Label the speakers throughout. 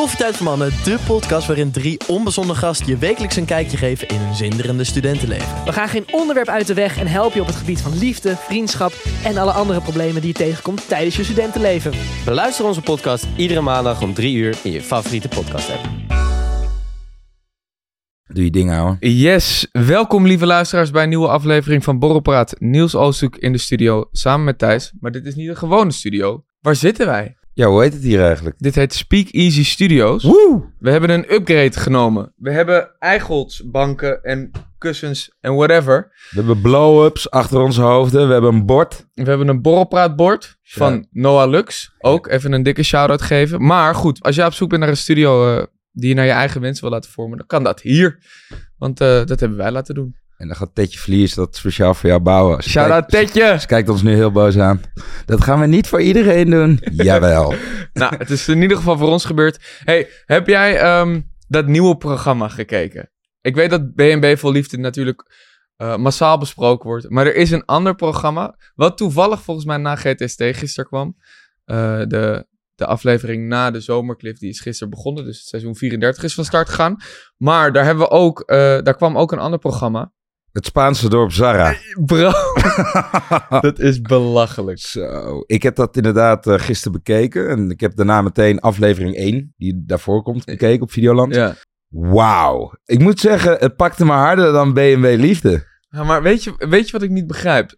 Speaker 1: Koffietijd voor Mannen, de podcast waarin drie onbezonnen gasten je wekelijks een kijkje geven in hun zinderende studentenleven.
Speaker 2: We gaan geen onderwerp uit de weg en helpen je op het gebied van liefde, vriendschap en alle andere problemen die je tegenkomt tijdens je studentenleven.
Speaker 3: Beluister onze podcast iedere maandag om 3 uur in je favoriete podcast app.
Speaker 4: Doe je ding, ouwe.
Speaker 5: Yes, welkom lieve luisteraars bij een nieuwe aflevering van Borrelpraat. Niels Oosthoek in de studio samen met Thijs. Maar dit is niet een gewone studio. Waar zitten wij?
Speaker 4: Ja, hoe heet het hier eigenlijk?
Speaker 5: Dit heet Speak Easy Studios.
Speaker 4: Woe!
Speaker 5: We hebben een upgrade genomen. We hebben eichholtsbanken en kussens en whatever.
Speaker 4: We hebben blow-ups achter onze hoofden. We hebben een bord.
Speaker 5: We hebben een borrelpraatbord van Noah Lux. Ook even een dikke shout-out geven. Maar goed, als jij op zoek bent naar een studio eh, die je naar je eigen wensen wil laten vormen, dan kan dat hier. Want eh, dat hebben wij laten doen.
Speaker 4: En dan gaat Tetje Vlies dat speciaal voor jou bouwen. Ze
Speaker 5: Shout-out
Speaker 4: kijkt-
Speaker 5: Tetje!
Speaker 4: Ze kijkt ons nu heel boos aan. Dat gaan we niet voor iedereen doen. Jawel.
Speaker 5: nou, het is in ieder geval voor ons gebeurd. Hey, heb jij ehm, dat nieuwe programma gekeken? Ik weet dat BNB Vol Liefde natuurlijk eh, massaal besproken wordt. Maar er is een ander programma. Wat toevallig volgens mij na GTST gisteren kwam. Eh, de, de aflevering na de zomerclip. Die is gisteren begonnen. Dus het seizoen 34 is van start gegaan. Maar daar, hebben we ook, eh, daar kwam ook een ander programma.
Speaker 4: Het Spaanse dorp Zara.
Speaker 5: Bro, dat is belachelijk.
Speaker 4: Zo, ik heb dat inderdaad eh, gisteren bekeken. En ik heb daarna meteen aflevering 1, die daarvoor komt, bekeken op Videoland.
Speaker 5: Ja.
Speaker 4: Wauw. Ik moet zeggen, het pakte me harder dan BMW Liefde.
Speaker 5: Ja, maar weet je, weet je wat ik niet begrijp?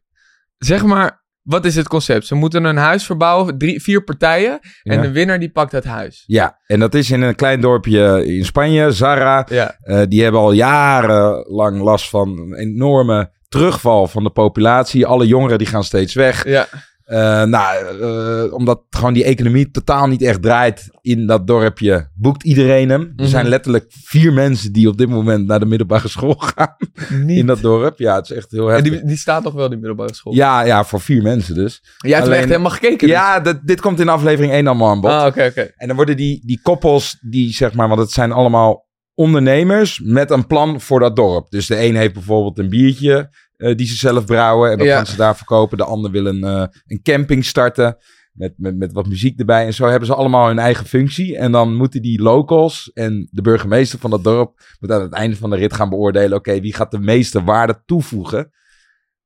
Speaker 5: Zeg maar, wat is het concept? Ze moeten een huis verbouwen, drie, vier partijen. En
Speaker 4: Ja.
Speaker 5: de winnaar die pakt het huis.
Speaker 4: Ja, en dat is in een klein dorpje in Spanje, Zara.
Speaker 5: Ja.
Speaker 4: Eh, die hebben al jarenlang last van een enorme terugval van de populatie. Alle jongeren die gaan steeds weg.
Speaker 5: Ja.
Speaker 4: Eh, nou, eh, omdat gewoon die economie totaal niet echt draait in dat dorpje, boekt iedereen hem. Er
Speaker 5: Mhm.
Speaker 4: zijn letterlijk vier mensen die op dit moment naar de middelbare school gaan
Speaker 5: Niet.
Speaker 4: in dat dorp. Ja, het is echt heel
Speaker 5: en
Speaker 4: heftig.
Speaker 5: die, die staat toch wel, die middelbare school?
Speaker 4: Ja, ja, voor vier mensen dus.
Speaker 5: Jij hebt
Speaker 4: alleen-
Speaker 5: echt helemaal gekeken. dus?
Speaker 4: Ja, dat, dit komt in aflevering 1 allemaal aan bod.
Speaker 5: Ah, oké, oké.
Speaker 4: En dan worden die, die koppels, die zeg maar, want het zijn allemaal ondernemers met een plan voor dat dorp. Dus de een heeft bijvoorbeeld een biertje eh, die ze zelf brouwen en dat
Speaker 5: Ja.
Speaker 4: gaan ze daar verkopen. De ander wil een, eh, een camping starten met, met, met wat muziek erbij. En zo hebben ze allemaal hun eigen functie. En dan moeten die locals en de burgemeester van dat dorp moet aan het einde van de rit gaan beoordelen, oké, wie gaat de meeste waarde toevoegen?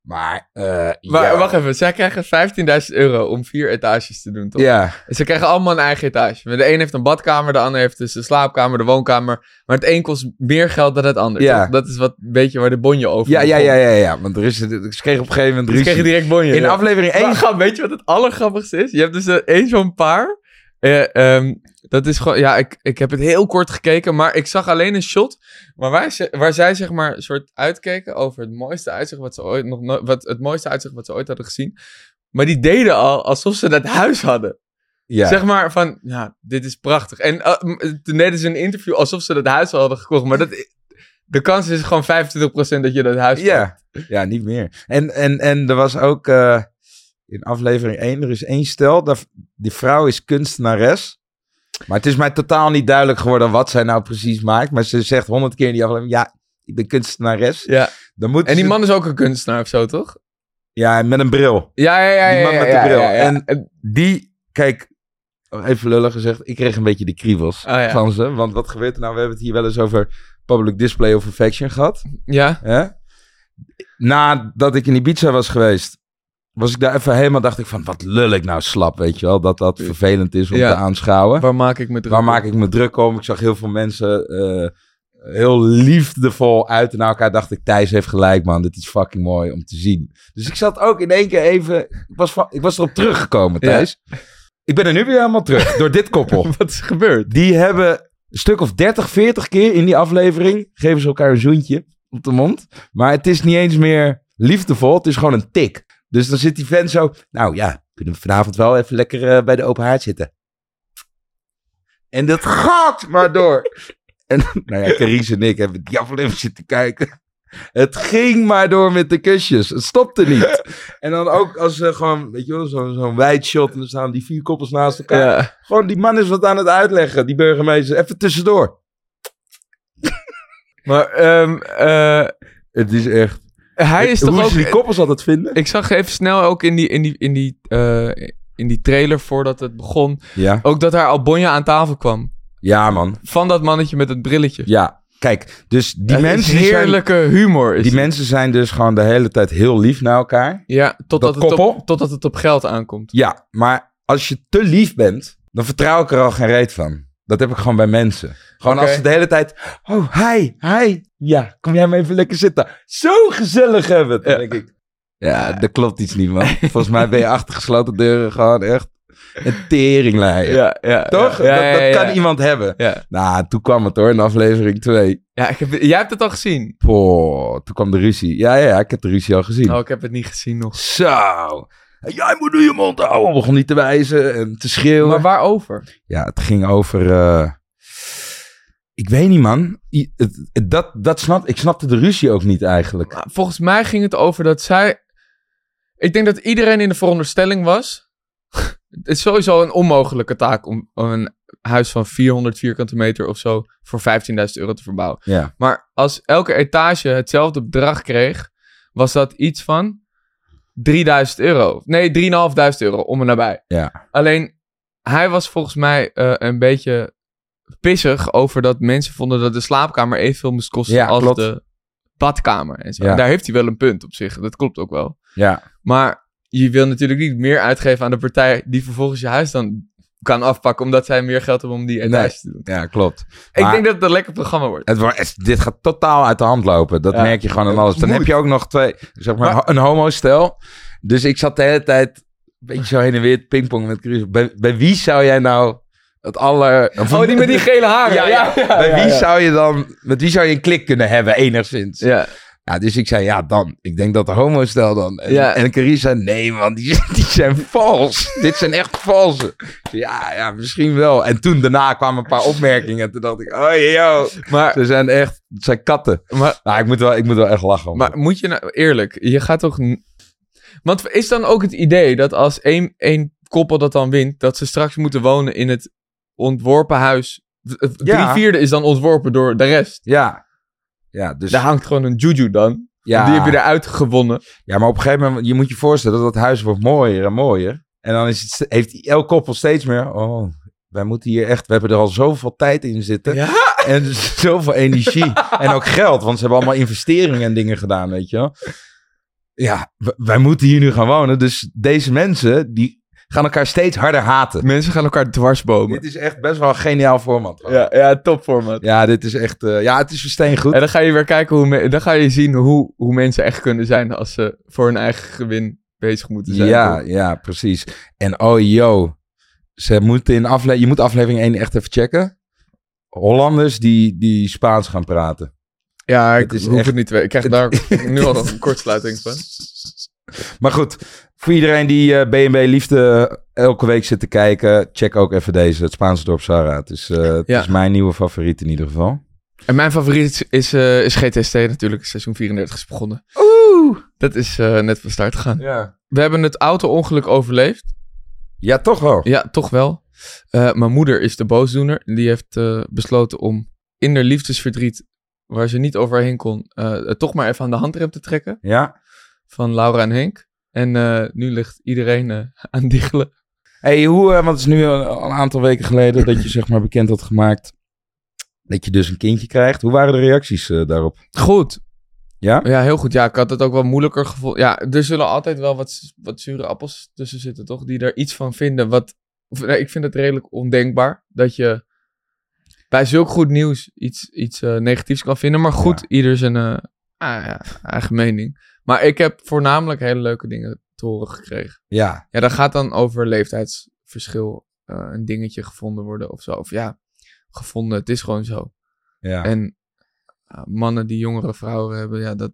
Speaker 4: Maar, eh,
Speaker 5: Maar
Speaker 4: ja.
Speaker 5: wacht even, zij krijgen 15.000 euro om vier etages te doen, toch?
Speaker 4: Ja,
Speaker 5: En Ze krijgen allemaal een eigen etage. De een heeft een badkamer, de ander heeft dus de slaapkamer, de woonkamer. Maar het een kost meer geld dan het ander,
Speaker 4: Ja.
Speaker 5: toch? Dat is wat een beetje waar de bonje over
Speaker 4: ja, ja, ja, ja, ja. Want er is, ze kregen op een gegeven moment
Speaker 5: Ze
Speaker 4: ruzie.
Speaker 5: kregen direct bonje.
Speaker 4: In
Speaker 5: ja.
Speaker 4: aflevering 1
Speaker 5: Maar weet je wat het allergrappigste is? Je hebt dus eh, één zo'n paar. Eh, ehm, dat is gewoon, ja, ik, ik heb het heel kort gekeken, maar ik zag alleen een shot waar, wij, ze- waar zij zeg maar een soort uitkeken over het mooiste uitzicht wat ze ooit nog no- wat het mooiste uitzicht wat ze ooit hadden gezien. Maar die deden al alsof ze dat huis hadden.
Speaker 4: Ja.
Speaker 5: Zeg maar van, ja, dit is prachtig. En eh, toen deden ze een interview alsof ze dat huis al hadden gekocht, maar dat, de kans is gewoon 25% dat je dat huis koopt.
Speaker 4: Ja, ja, niet meer. En, en, en er was ook eh, in aflevering 1, er is één stel, die vrouw is kunstenares. Maar het is mij totaal niet duidelijk geworden wat zij nou precies maakt. Maar ze zegt honderd keer in die aflevering, ja, ik ben kunstenares.
Speaker 5: Ja.
Speaker 4: Dan moet
Speaker 5: En die man is ook een kunstenaar of zo, toch?
Speaker 4: Ja, met een bril.
Speaker 5: Ja, ja, ja.
Speaker 4: Die man
Speaker 5: ja,
Speaker 4: met de
Speaker 5: ja,
Speaker 4: bril.
Speaker 5: ja, ja.
Speaker 4: En die, kijk, even lullig gezegd, ik kreeg een beetje de kriebels
Speaker 5: Oh, ja.
Speaker 4: van ze. Want wat gebeurt er nou? We hebben het hier wel eens over public display of affection gehad.
Speaker 5: Ja,
Speaker 4: Hè? Nadat ik in Ibiza was geweest, was ik daar even helemaal, dacht ik van, wat lul ik nou slap, weet je wel? Dat dat vervelend is om
Speaker 5: Ja.
Speaker 4: te aanschouwen.
Speaker 5: waar maak ik me druk
Speaker 4: Waar
Speaker 5: om?
Speaker 4: maak ik me druk om? Ik zag heel veel mensen eh, heel liefdevol uit naar elkaar. Dacht ik, Thijs heeft gelijk, man. Dit is fucking mooi om te zien. Dus ik zat ook in één keer even... Ik was, van, ik was erop teruggekomen,
Speaker 5: Ja.
Speaker 4: Thijs. Ik ben er nu weer helemaal terug, door dit koppel.
Speaker 5: Wat is gebeurd?
Speaker 4: Die hebben een stuk of 30, 40 keer in die aflevering... geven ze elkaar een zoentje op de mond. Maar het is niet eens meer liefdevol. Het is gewoon een tik. Dus dan zit die vent zo... Nou ja, kunnen we vanavond wel even lekker eh, bij de open haard zitten. En dat gaat maar door. En nou ja, Carice en ik hebben die aflevering zitten kijken. Het ging maar door met de kusjes. Het stopte niet. En dan ook als ze gewoon, weet je wel, zo'n wijd shot. En dan staan die vier koppels naast elkaar.
Speaker 5: Ja.
Speaker 4: Gewoon, die man is wat aan het uitleggen. Die burgemeester. Even tussendoor.
Speaker 5: Maar ehm, eh,
Speaker 4: Het is echt...
Speaker 5: hij is toch ook...
Speaker 4: die koppels altijd vinden?
Speaker 5: Ik zag even snel ook in die, in die, in die, eh, in die trailer voordat het begon...
Speaker 4: Ja.
Speaker 5: ook dat daar Albonja aan tafel kwam.
Speaker 4: Ja, man.
Speaker 5: Van dat mannetje met het brilletje.
Speaker 4: Ja, kijk, dus die
Speaker 5: is
Speaker 4: mensen zijn,
Speaker 5: heerlijke humor. Is
Speaker 4: die
Speaker 5: het.
Speaker 4: mensen zijn dus gewoon de hele tijd heel lief naar elkaar.
Speaker 5: Ja, totdat
Speaker 4: Dat
Speaker 5: het,
Speaker 4: koppel?
Speaker 5: op, totdat het op geld aankomt.
Speaker 4: Ja, maar als je te lief bent, dan vertrouw ik er al geen reet van. Dat heb ik gewoon bij mensen. Gewoon als ze de hele tijd, oh, hi, hi. Ja, kom jij maar even lekker zitten. Zo gezellig hebben. Dan
Speaker 5: Ja.
Speaker 4: denk ik, ja, dat klopt iets niet, man. Volgens mij ben je achter gesloten deuren gewoon echt een teringlijn.
Speaker 5: Ja, ja.
Speaker 4: Toch?
Speaker 5: Ja, ja,
Speaker 4: dat kan iemand hebben.
Speaker 5: Ja.
Speaker 4: Nou, toen kwam het hoor, in aflevering 2.
Speaker 5: Ja, ik heb, jij hebt het al gezien.
Speaker 4: Poh, toen kwam de ruzie. Ja, ja, ja, ik heb de ruzie al gezien.
Speaker 5: Oh, ik heb het niet gezien nog.
Speaker 4: Zo. Jij moet nu je mond houden. Begon niet te wijzen en te schreeuwen.
Speaker 5: Maar waarover?
Speaker 4: Ja, het ging over. eh, ik weet niet, man. I- het- het- dat, dat snap, ik snapte de ruzie ook niet eigenlijk.
Speaker 5: Volgens mij ging het over dat zij... Ik denk dat iedereen in de veronderstelling was... het is sowieso een onmogelijke taak om om een huis van 400 vierkante meter of zo voor 15.000 euro te verbouwen.
Speaker 4: Ja,
Speaker 5: Maar als elke etage hetzelfde bedrag kreeg, was dat iets van 3000 euro. Nee, 3.500 euro om en nabij.
Speaker 4: ja,
Speaker 5: Alleen, hij was volgens mij eh, een beetje pissig over dat mensen vonden dat de slaapkamer evenveel moest kosten
Speaker 4: Ja,
Speaker 5: als
Speaker 4: klopt.
Speaker 5: de badkamer. En zo.
Speaker 4: Ja.
Speaker 5: En daar heeft hij wel een punt op zich. Dat klopt ook wel.
Speaker 4: ja.
Speaker 5: Maar je wil natuurlijk niet meer uitgeven aan de partij die vervolgens je huis dan kan afpakken, omdat zij meer geld hebben om die etage
Speaker 4: Nee.
Speaker 5: te doen.
Speaker 4: Ja, klopt.
Speaker 5: Ik
Speaker 4: Maar-
Speaker 5: denk dat het een lekker programma wordt.
Speaker 4: Het wordt, dit gaat totaal uit de hand lopen. Dat
Speaker 5: Ja.
Speaker 4: merk je gewoon aan alles. Dan
Speaker 5: Moet.
Speaker 4: heb je ook nog twee, zeg maar,
Speaker 5: Maar-
Speaker 4: een homo-stel. Dus ik zat de hele tijd een beetje zo heen en weer te pingpongen met Chris. Bij, bij wie zou jij nou het aller...
Speaker 5: Oh, die met die gele haren.
Speaker 4: Ja, ja. Bij wie zou je dan... Met wie zou je een klik kunnen hebben, enigszins? Ja.
Speaker 5: Ja,
Speaker 4: dus ik zei, ja, dan. Ik denk dat de homo-stel dan. En,
Speaker 5: Ja.
Speaker 4: en nee man, die, die zijn vals. Dit zijn echt valse. Ja, ja, misschien wel. En toen daarna kwamen een paar opmerkingen. En toen dacht ik, oh yo.
Speaker 5: maar,
Speaker 4: Ze zijn echt, het zijn katten.
Speaker 5: maar,
Speaker 4: Nou, ik moet wel, ik moet wel echt lachen.
Speaker 5: maar moet je nou eerlijk, je gaat toch. Want is dan ook het idee dat als één, één koppel dat dan wint, dat ze straks moeten wonen in het ontworpen huis. Drie vierde is dan ontworpen door de rest.
Speaker 4: Ja. Ja, dus,
Speaker 5: Daar hangt gewoon een juju dan.
Speaker 4: ja,
Speaker 5: Die heb je eruit gewonnen.
Speaker 4: ja, maar op een gegeven moment, je moet je voorstellen dat dat huis wordt mooier en mooier. En dan is het, heeft elk koppel steeds meer, oh, wij moeten hier echt, we hebben er al zoveel tijd in zitten.
Speaker 5: Ja.
Speaker 4: En zoveel energie. en ook geld, want ze hebben allemaal investeringen en dingen gedaan, weet je wel. Ja, wij moeten hier nu gaan wonen. Dus deze mensen, die gaan elkaar steeds harder haten.
Speaker 5: Mensen gaan elkaar dwarsbomen.
Speaker 4: Dit is echt best wel een geniaal format.
Speaker 5: Ja, ja topformat.
Speaker 4: Ja, dit is echt, eh, ja, het is versteengoed. goed.
Speaker 5: En dan ga je weer kijken hoe, me- dan ga je zien hoe, hoe mensen echt kunnen zijn als ze voor hun eigen gewin bezig moeten zijn.
Speaker 4: Ja, ja, precies. En oh yo, ze moeten in afle je moet aflevering 1 echt even checken. Hollanders die, die Spaans gaan praten.
Speaker 5: ja ik
Speaker 4: Het is
Speaker 5: hoef
Speaker 4: echt-
Speaker 5: het niet te weten. Ik krijg daar nu al een kortsluiting van.
Speaker 4: Maar goed, voor iedereen die eh B&B Liefde elke week zit te kijken, check ook even deze, het Spaanse dorp Sarah. Het is, eh, het
Speaker 5: Ja.
Speaker 4: is mijn nieuwe favoriet in ieder geval.
Speaker 5: En mijn favoriet is, is, eh, is GTST natuurlijk. Seizoen 34 is begonnen.
Speaker 4: Oeh!
Speaker 5: Dat is eh, net van start gegaan.
Speaker 4: Ja.
Speaker 5: We hebben het auto-ongeluk overleefd.
Speaker 4: Ja, toch wel.
Speaker 5: Ja, toch wel. Eh, mijn moeder is de boosdoener. Die heeft eh, besloten om in haar liefdesverdriet, waar ze niet overheen kon, eh, toch maar even aan de handrem te trekken.
Speaker 4: Ja.
Speaker 5: Van Laura en Henk. En eh, nu ligt iedereen eh, aan diggelen.
Speaker 4: Hey, hoe, eh, want het is nu al een aantal weken geleden dat je zeg maar bekend had gemaakt dat je dus een kindje krijgt. Hoe waren de reacties daarop?
Speaker 5: Goed.
Speaker 4: Ja?
Speaker 5: Ja, heel goed. Ja, ik had het ook wel moeilijker gevoeld. Ja, er zullen altijd wel wat, wat zure appels tussen zitten, toch? Die er iets van vinden. Wat, of, nee, ik vind het redelijk ondenkbaar dat je bij zulk goed nieuws iets, iets negatiefs kan vinden. Maar goed, ieder zijn ah, ja, eigen mening. Maar ik heb voornamelijk hele leuke dingen te horen gekregen.
Speaker 4: Ja.
Speaker 5: Ja, dat gaat dan over leeftijdsverschil. eh, een dingetje gevonden worden of zo. Of ja, gevonden. Het is gewoon zo.
Speaker 4: Ja.
Speaker 5: En uh, mannen die jongere vrouwen hebben, ja, dat,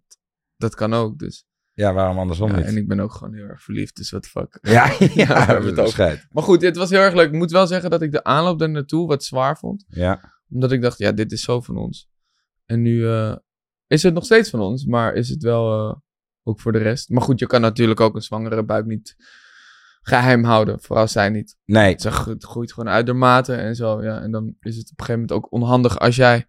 Speaker 5: dat kan ook. Dus.
Speaker 4: ja, waarom andersom
Speaker 5: Ja,
Speaker 4: niet?
Speaker 5: en ik ben ook gewoon heel erg verliefd, dus wat fuck.
Speaker 4: Ja, ja,
Speaker 5: Ja, we hebben het. Maar goed, het was heel erg leuk. Ik moet wel zeggen dat ik de aanloop daar naartoe wat zwaar vond.
Speaker 4: Ja.
Speaker 5: Omdat ik dacht, ja, dit is zo van ons. En nu eh, is het nog steeds van ons, maar is het wel eh, ook voor de rest. Maar goed, je kan natuurlijk ook een zwangere buik niet geheim houden. Vooral zij niet.
Speaker 4: Nee.
Speaker 5: Ze groeit gewoon uitermate en zo. Ja. En dan is het op een gegeven moment ook onhandig als jij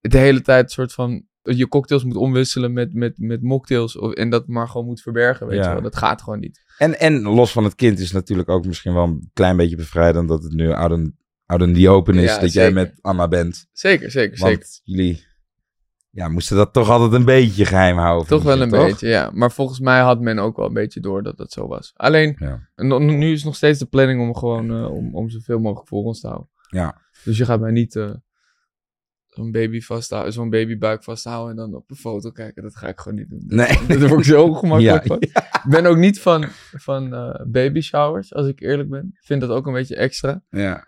Speaker 5: de hele tijd soort van je cocktails moet omwisselen met, met, met mocktails. Of, en dat maar gewoon moet verbergen. Weet
Speaker 4: Ja.
Speaker 5: je wel. Dat gaat gewoon niet.
Speaker 4: En, en los van het kind is natuurlijk ook misschien wel een klein beetje bevrijdend dat het nu out, in- out in the open is
Speaker 5: Ja,
Speaker 4: dat jij met Anna bent.
Speaker 5: Zeker, zeker,
Speaker 4: Want
Speaker 5: zeker.
Speaker 4: jullie ja, moesten dat toch altijd een beetje geheim houden.
Speaker 5: Toch wel een
Speaker 4: toch?
Speaker 5: beetje, ja. Maar volgens mij had men ook wel een beetje door dat dat zo was. Alleen,
Speaker 4: Ja.
Speaker 5: nu is nog steeds de planning om gewoon eh, om, om zoveel mogelijk voor ons te houden.
Speaker 4: Ja.
Speaker 5: Dus je gaat mij niet eh, zo'n baby vasthouden, zo'n babybuik vasthouden en dan op een foto kijken. Dat ga ik gewoon niet doen.
Speaker 4: Nee.
Speaker 5: Daar word ik zo ongemakkelijk
Speaker 4: Ja,
Speaker 5: van. Ik ben ook niet van, van eh, baby showers, als ik eerlijk ben. Ik vind dat ook een beetje extra.
Speaker 4: Ja.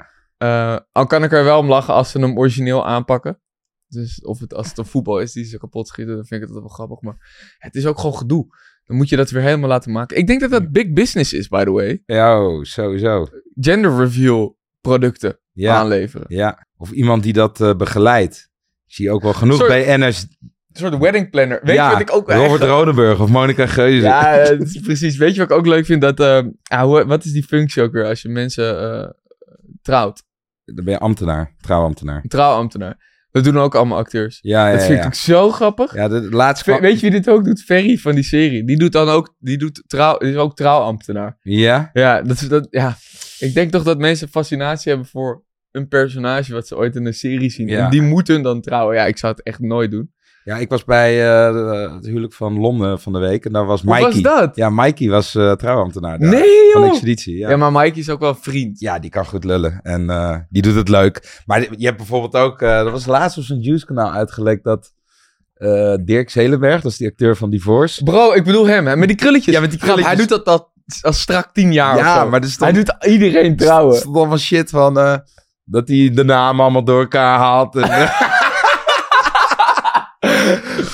Speaker 5: Al kan ik er wel om lachen als ze hem origineel aanpakken. Dus of het, als het een voetbal is die ze kapot schieten, dan vind ik het wel grappig. Maar het is ook gewoon gedoe. Dan moet je dat weer helemaal laten maken. Ik denk dat dat big business is, by the way.
Speaker 4: Ja, oh, sowieso.
Speaker 5: Gender reveal producten
Speaker 4: Ja.
Speaker 5: aanleveren.
Speaker 4: Ja. Of iemand die dat eh, begeleidt. Zie ook wel genoeg
Speaker 5: Soort-
Speaker 4: bij NS.
Speaker 5: Een soort wedding planner. Weet
Speaker 4: ja,
Speaker 5: je wat ik ook
Speaker 4: Robert
Speaker 5: echt-
Speaker 4: Rodenburg of Monica Geuze.
Speaker 5: Ja, precies. Weet je wat ik ook leuk vind? Dat, eh, ah, hoe- wat is die functie ook weer als je mensen eh, trouwt?
Speaker 4: Dan ben je ambtenaar, trouwambtenaar.
Speaker 5: Trouwambtenaar. Dat doen ook allemaal acteurs.
Speaker 4: Ja, ja,
Speaker 5: dat vind
Speaker 4: ja.
Speaker 5: ik zo grappig.
Speaker 4: Ja, de, laatste...
Speaker 5: Weet je wie dit ook doet? Ferry van die serie. Die doet dan ook, die doet trouw, die is ook trouwambtenaar.
Speaker 4: Ja?
Speaker 5: Ja, dat, is- dat, ja, ik denk toch dat mensen fascinatie hebben voor een personage wat ze ooit in een serie zien.
Speaker 4: Ja.
Speaker 5: En die moeten dan trouwen. Ja, ik zou het echt nooit doen.
Speaker 4: Ja, ik was bij eh, het huwelijk van Londen van de week. En daar was
Speaker 5: Hoe
Speaker 4: Mikey.
Speaker 5: was dat?
Speaker 4: Ja, Mikey was eh trouwambtenaar daar.
Speaker 5: nee,
Speaker 4: Van! Expeditie, ja.
Speaker 5: Ja. maar Mike is ook wel een vriend.
Speaker 4: Ja, die kan goed lullen. En eh, die doet het leuk. Maar je hebt bijvoorbeeld ook... er was laatst op zijn Juice-kanaal uitgelekt dat... Dirk Zelenberg, dat is die acteur van Divorce.
Speaker 5: Bro, ik bedoel hem, hè, met die krulletjes.
Speaker 4: Ja, met die
Speaker 5: Grap, Hij
Speaker 4: krulletjes.
Speaker 5: doet dat al, al strak tien jaar of
Speaker 4: ja,
Speaker 5: zo.
Speaker 4: maar er stond,
Speaker 5: Hij doet iedereen
Speaker 4: er
Speaker 5: trouwen.
Speaker 4: stond allemaal shit van... dat hij de namen allemaal door elkaar haalt. En,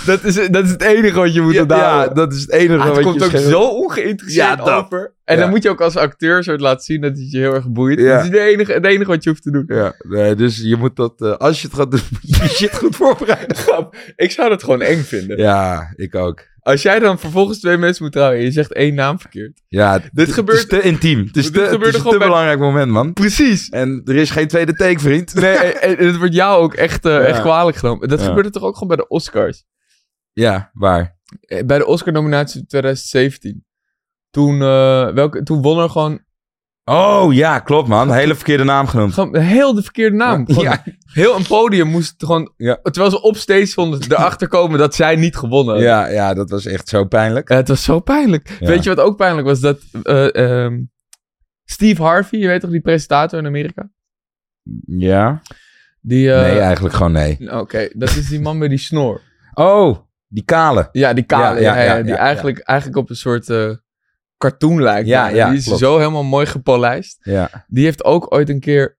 Speaker 5: Dat is, dat is het enige wat je moet onthouden.
Speaker 4: ja, dat is het enige
Speaker 5: Ah, het
Speaker 4: wat
Speaker 5: komt
Speaker 4: je
Speaker 5: ook
Speaker 4: scherpt.
Speaker 5: zo ongeïnteresseerd
Speaker 4: Ja, dat.
Speaker 5: over. En
Speaker 4: Ja.
Speaker 5: dan moet je ook als acteur soort laten zien dat het je heel erg boeit.
Speaker 4: Ja.
Speaker 5: Dat is het enige, het enige wat je hoeft te doen.
Speaker 4: Ja, nee, dus je moet dat... eh, als je het gaat doen, je shit goed voorbereiden.
Speaker 5: Grap. Ik zou dat gewoon eng vinden.
Speaker 4: Ja, ik ook.
Speaker 5: Als jij dan vervolgens twee mensen moet trouwen en je zegt één naam verkeerd.
Speaker 4: Ja,
Speaker 5: Dit
Speaker 4: het
Speaker 5: gebeurt-
Speaker 4: is te intiem. Het is,
Speaker 5: dit
Speaker 4: te, het
Speaker 5: gebeurde
Speaker 4: is te
Speaker 5: bij-
Speaker 4: belangrijk moment, man.
Speaker 5: Precies.
Speaker 4: En er is geen tweede take, vriend.
Speaker 5: Nee, en, en het wordt jou ook echt, eh,
Speaker 4: Ja.
Speaker 5: echt kwalijk genomen. Dat
Speaker 4: Ja.
Speaker 5: gebeurde toch ook gewoon bij de Oscars?
Speaker 4: Ja, waar?
Speaker 5: Eh, Bij de Oscar-nominatie 2017. Toen, eh, welke, toen won er gewoon,
Speaker 4: Oh, ja, klopt, man. Hele verkeerde naam genoemd.
Speaker 5: gewoon heel de verkeerde naam. Gewoon
Speaker 4: Ja,
Speaker 5: Heel een podium moest gewoon,
Speaker 4: Ja.
Speaker 5: terwijl ze op stage stonden, erachter komen dat zij niet gewonnen hadden.
Speaker 4: ja, ja, dat was echt zo pijnlijk.
Speaker 5: Eh, het was zo pijnlijk.
Speaker 4: Ja.
Speaker 5: Weet je wat ook pijnlijk was? Dat eh, ehm, Steve Harvey, je weet toch die presentator in Amerika?
Speaker 4: Ja?
Speaker 5: Die, eh,
Speaker 4: nee, eigenlijk gewoon nee.
Speaker 5: Oké, dat is die man met die snor.
Speaker 4: Oh, die kale.
Speaker 5: Ja, die kale.
Speaker 4: Ja,
Speaker 5: die eigenlijk, eigenlijk op een soort eh, cartoon lijkt.
Speaker 4: Ja, ja,
Speaker 5: die is
Speaker 4: klopt.
Speaker 5: zo helemaal mooi gepolijst.
Speaker 4: Ja,
Speaker 5: Die heeft ook ooit een keer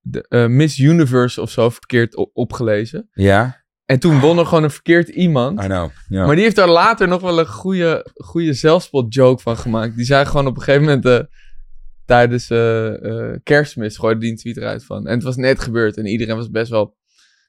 Speaker 5: de, eh, Miss Universe of zo verkeerd op- opgelezen.
Speaker 4: ja,
Speaker 5: En toen won er gewoon een verkeerd iemand.
Speaker 4: I know. Ja.
Speaker 5: Maar die heeft daar later nog wel een goede, goede zelfspot joke van gemaakt. Die zei gewoon op een gegeven moment eh, tijdens kerstmis gooide die een tweet eruit van. En het was net gebeurd en iedereen was best wel...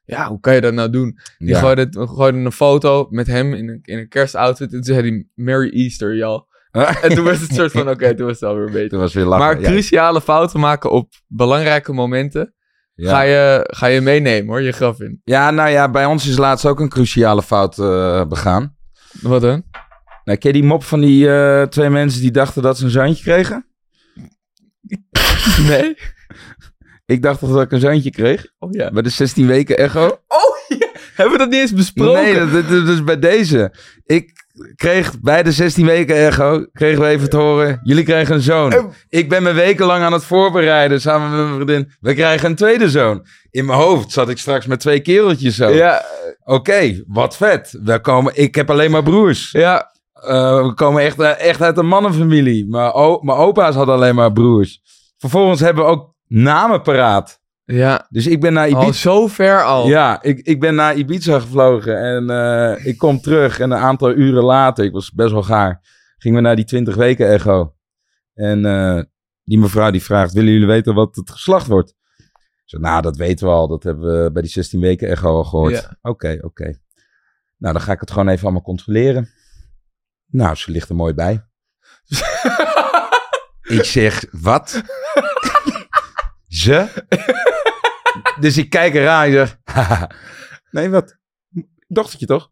Speaker 5: Ja, hoe kan je dat nou doen? Die
Speaker 4: ja.
Speaker 5: gooide, gooide een foto met hem in een, in een kerstoutfit. En toen zei hij Merry Easter, y'all. En toen was het soort van, oké, toen was het alweer beter.
Speaker 4: Toen was weer lachen.
Speaker 5: Maar cruciale fouten maken op belangrijke momenten...
Speaker 4: Ja.
Speaker 5: Ga, je, ga je meenemen hoor, je graf in.
Speaker 4: ja, nou ja, bij ons is laatst ook een cruciale fout eh, begaan.
Speaker 5: Wat dan?
Speaker 4: Nou, ken je die mop van die eh, twee mensen die dachten dat ze een zoontje kregen?
Speaker 5: Nee?
Speaker 4: Ik dacht toch dat ik een zoontje kreeg?
Speaker 5: Oh ja.
Speaker 4: Bij de 16 weken echo?
Speaker 5: Oh ja, hebben we dat niet eens besproken?
Speaker 4: Nee, dat, dat, dat is bij deze. Ik kreeg bij de 16 weken echo, kregen we even te horen, jullie krijgen een zoon.
Speaker 5: Eh.
Speaker 4: Ik ben me wekenlang aan het voorbereiden samen met mijn vriendin. We krijgen een tweede zoon. In mijn hoofd zat ik straks met twee kereltjes zo.
Speaker 5: Ja,
Speaker 4: Oké, wat vet. We komen, ik heb alleen maar broers.
Speaker 5: ja.
Speaker 4: Eh, we komen echt, eh, echt uit een mannenfamilie. Mijn, o- mijn opa's hadden alleen maar broers. Vervolgens hebben we ook namen paraat.
Speaker 5: Ja,
Speaker 4: Dus ik ben naar Ibiza.
Speaker 5: al zo ver al.
Speaker 4: Ja, ik, ik ben naar Ibiza gevlogen en eh, ik kom terug en een aantal uren later, ik was best wel gaar, gingen we naar die 20 weken echo. En eh, die mevrouw die vraagt, willen jullie weten wat het geslacht wordt? Ik nou dat weten we al, dat hebben we bij die 16 weken echo al gehoord.
Speaker 5: Ja.
Speaker 4: Oké, oké. Nou, dan ga ik het gewoon even allemaal controleren. Nou, ze ligt er mooi bij. ik zeg, wat? Ze? dus ik kijk eraan en zeg, nee, wat? Dochtertje toch?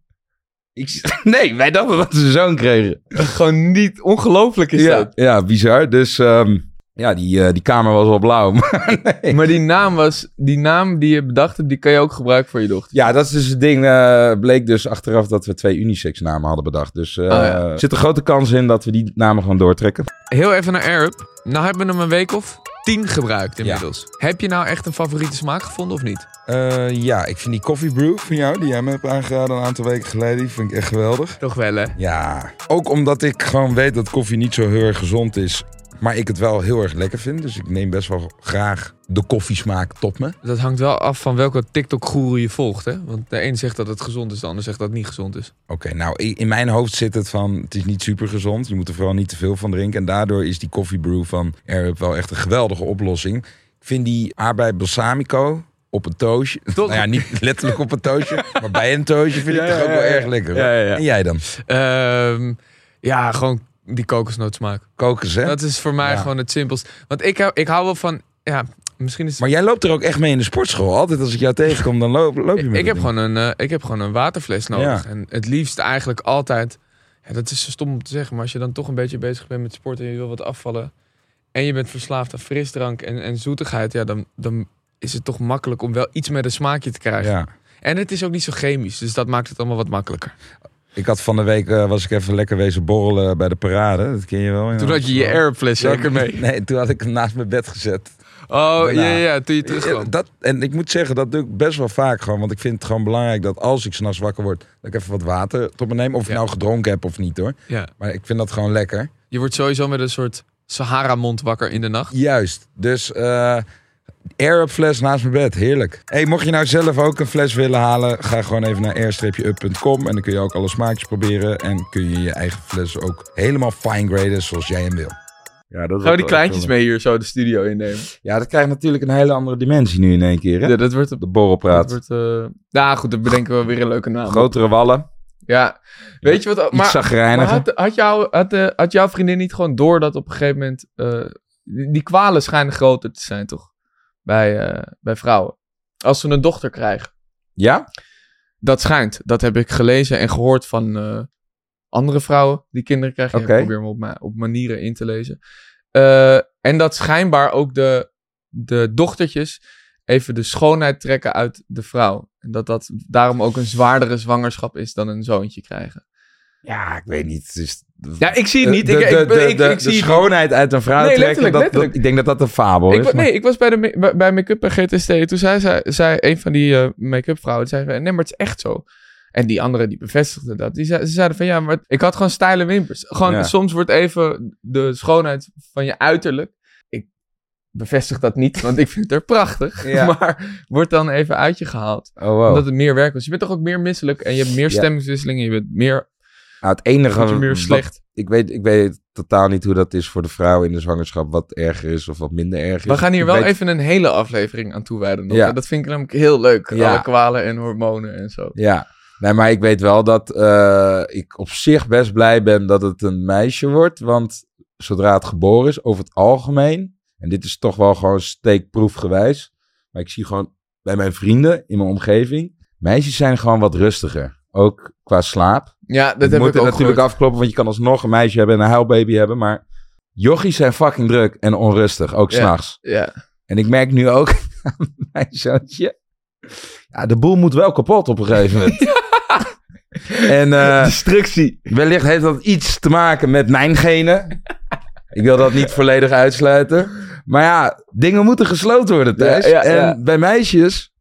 Speaker 4: Ik nee, wij dachten dat ze zoon kregen.
Speaker 5: Gewoon niet ongelooflijk is
Speaker 4: Ja,
Speaker 5: dat.
Speaker 4: ja, bizar. Dus ehm, Ja, die, eh, die kamer was wel blauw. maar nee.
Speaker 5: Maar die naam, was, die naam die je bedacht hebt, die kan je ook gebruiken voor je dochter.
Speaker 4: Ja, dat is dus het ding. eh, bleek dus achteraf dat we twee unisex namen hadden bedacht. Dus eh,
Speaker 5: Oh, ja.
Speaker 4: er zit een grote kans in dat we die namen gewoon doortrekken.
Speaker 5: Heel even naar AirUp. Nou hebben we hem een week of tien gebruikt inmiddels. Heb je nou echt een favoriete smaak gevonden of niet?
Speaker 6: Eh, ja, ik vind die coffee brew van jou, die jij me hebt aangeraden een aantal weken geleden, die vind ik echt geweldig.
Speaker 5: Toch wel, hè?
Speaker 6: Ja, ook omdat ik gewoon weet dat koffie niet zo heel erg gezond is, maar ik het wel heel erg lekker vind. Dus ik neem best wel graag de koffiesmaak tot me.
Speaker 5: Dat hangt wel af van welke TikTok-goeroe je volgt, hè? Want de een zegt dat het gezond is, de ander zegt dat het niet gezond is.
Speaker 6: Oké, nou in mijn hoofd zit het van, het is niet super gezond. Je moet er vooral niet te veel van drinken. En daardoor is die coffee brew van AirUp wel echt een geweldige oplossing. Ik vind die aardbei balsamico op een.
Speaker 5: Toch?
Speaker 6: Nou ja, niet letterlijk op een toastje, maar bij een toastje vind ik
Speaker 5: Ja,
Speaker 6: toch ook wel
Speaker 5: ja,
Speaker 6: erg lekker. En jij dan?
Speaker 5: Ehm, ja, gewoon die kokosnootsmaak.
Speaker 6: Kokos, hè?
Speaker 5: Dat is voor mij
Speaker 6: Ja.
Speaker 5: gewoon het simpelst. Want ik hou, ik hou wel van... Ja, misschien is het
Speaker 6: Maar jij loopt er ook echt mee in de sportschool. Altijd als ik jou tegenkom, dan loop, loop je met
Speaker 5: ik, heb
Speaker 6: ding.
Speaker 5: gewoon een, eh, ik heb gewoon een waterfles nodig.
Speaker 6: Ja.
Speaker 5: En het liefst eigenlijk altijd... Ja, dat is zo stom om te zeggen, maar als je dan toch een beetje bezig bent met sport en je wil wat afvallen... en je bent verslaafd aan frisdrank en, en zoetigheid... Ja, dan, dan is het toch makkelijk om wel iets met een smaakje te krijgen.
Speaker 6: Ja.
Speaker 5: En het is ook niet zo chemisch, dus dat maakt het allemaal wat makkelijker.
Speaker 6: Ik had van de week, eh, was ik even lekker wezen borrelen bij de parade. Dat ken je wel.
Speaker 5: Toen had je je airfles zeker mee.
Speaker 6: Nee, toen had ik hem naast mijn bed gezet.
Speaker 5: Oh, ja, ja, toen je terugkwam.
Speaker 6: dat, en ik moet zeggen, dat doe ik best wel vaak gewoon. Want ik vind het gewoon belangrijk dat als ik s'nachts wakker word... dat ik even wat water tot me neem. Of ik nou gedronken heb of niet hoor.
Speaker 5: Ja.
Speaker 6: Maar ik vind dat gewoon lekker.
Speaker 5: Je wordt sowieso met een soort Sahara-mond wakker in de nacht.
Speaker 6: Juist. Dus eh up fles naast mijn bed. Heerlijk. Hey, mocht je nou zelf ook een fles willen halen... ga gewoon even naar air-up.com. En dan kun je ook alle smaakjes proberen. En kun je je eigen fles ook helemaal fine graden zoals jij hem wil.
Speaker 4: Ja, dat is
Speaker 5: Gaan die kleintjes mee hier zo de studio innemen?
Speaker 4: Ja, dat krijgt natuurlijk een hele andere dimensie nu in één keer. Hè?
Speaker 5: Ja, dat wordt...
Speaker 4: De
Speaker 5: Dat
Speaker 4: borrelpraat.
Speaker 5: wordt eh Ja, goed, dan bedenken we weer een leuke naam.
Speaker 4: Grotere wallen.
Speaker 5: Ja, weet je wat...
Speaker 4: Iets
Speaker 5: Maar, had, had, jou, had, eh, had jouw vriendin niet gewoon door dat op een gegeven moment... eh, die, die kwalen schijnen groter te zijn, toch? Bij, eh, bij vrouwen. Als ze een dochter krijgen.
Speaker 4: Ja?
Speaker 5: Dat schijnt. Dat heb ik gelezen en gehoord van eh, andere vrouwen die kinderen krijgen. Ik probeer me op, ma- op manieren in te lezen. Eh, en dat schijnbaar ook de, de dochtertjes even de schoonheid trekken uit de vrouw. En dat dat daarom ook een zwaardere zwangerschap is dan een zoontje krijgen.
Speaker 4: Ja, ik weet niet.
Speaker 5: Ja, ik zie het niet.
Speaker 4: De,
Speaker 5: Ik,
Speaker 4: de,
Speaker 5: ik, ik, ik het
Speaker 4: schoonheid uit een vrouw
Speaker 5: Nee,
Speaker 4: trekken.
Speaker 5: letterlijk,
Speaker 4: dat, ik denk dat dat een fabel is. maar-
Speaker 5: nee, ik was bij, de, bij, make-up bij GTST. Toen zei, zei, zei een van die eh, make-up vrouwen, zei, van, nee, maar het is echt zo. En die andere die bevestigde dat. Die ze zeiden van ja, maar ik had gewoon stijle wimpers. Gewoon
Speaker 4: Ja.
Speaker 5: soms wordt even de schoonheid van je uiterlijk. Ik bevestig dat niet, want ik vind het er prachtig.
Speaker 4: Ja.
Speaker 5: Maar wordt dan even uit je gehaald.
Speaker 4: Oh, wow.
Speaker 5: Omdat het meer werk was. Je bent toch ook meer misselijk en je hebt meer stemmingswisselingen. Je bent meer,
Speaker 4: Nou, het enige
Speaker 5: meer slecht.
Speaker 4: ik, weet, ik weet totaal niet hoe dat is voor de vrouw in de zwangerschap. Wat erger is of wat minder erg is.
Speaker 5: We gaan hier wel
Speaker 4: weet-
Speaker 5: even een hele aflevering aan toewijden. nog.
Speaker 4: Ja.
Speaker 5: Dat vind ik namelijk heel leuk.
Speaker 4: Ja.
Speaker 5: Alle kwalen en hormonen en zo.
Speaker 4: Ja, nee, maar ik weet wel dat eh, ik op zich best blij ben dat het een meisje wordt. Want zodra het geboren is, over het algemeen, en dit is toch wel gewoon steekproefgewijs, maar ik zie gewoon bij mijn vrienden in mijn omgeving, meisjes zijn gewoon wat rustiger. Ook qua slaap.
Speaker 5: Ja, dat heb
Speaker 4: moet
Speaker 5: ik ook
Speaker 4: natuurlijk
Speaker 5: gehoord.
Speaker 4: afkloppen, want je kan alsnog een meisje hebben en een huilbaby hebben, maar jochies zijn fucking druk en onrustig, ook
Speaker 5: Ja.
Speaker 4: s'nachts.
Speaker 5: Ja.
Speaker 4: En ik merk nu ook aan mijn zoontje. Ja, de boel moet wel kapot op een gegeven moment. en eh,
Speaker 5: Destructie.
Speaker 4: wellicht heeft dat iets te maken met mijn genen. Ik wil dat niet volledig uitsluiten. Maar ja, dingen moeten gesloten worden thuis.
Speaker 5: Ja, ja,
Speaker 4: en
Speaker 5: ja.
Speaker 4: bij meisjes,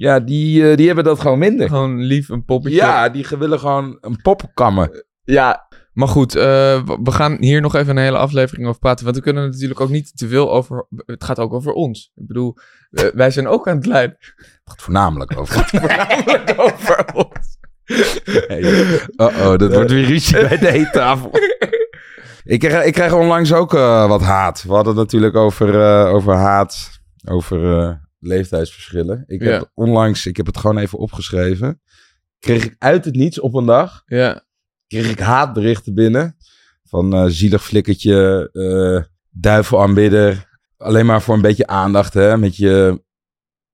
Speaker 4: ja, die, eh, die hebben dat gewoon minder.
Speaker 5: Gewoon lief, een poppetje.
Speaker 4: Ja, die willen gewoon een pop kammen.
Speaker 5: ja. Maar goed, eh, we gaan hier nog even een hele aflevering over praten. Want we kunnen er natuurlijk ook niet te veel over... Het gaat ook over ons. Ik bedoel, wij zijn ook aan het lijden.
Speaker 4: Het gaat voornamelijk over.
Speaker 5: Voornamelijk over ons.
Speaker 4: Oh, oh, dat wordt weer ruzie bij de eettafel. ik, krijg, ik krijg onlangs ook eh, wat haat. We hadden het natuurlijk over, eh, over haat, over eh, leeftijdsverschillen. Ik heb onlangs, ik heb het gewoon even opgeschreven. Kreeg ik uit het niets op een dag,
Speaker 5: Ja.
Speaker 4: kreeg ik haatberichten binnen. Van eh, zielig flikkertje, eh duivelaanbidder. Alleen maar voor een beetje aandacht, hè. Met je...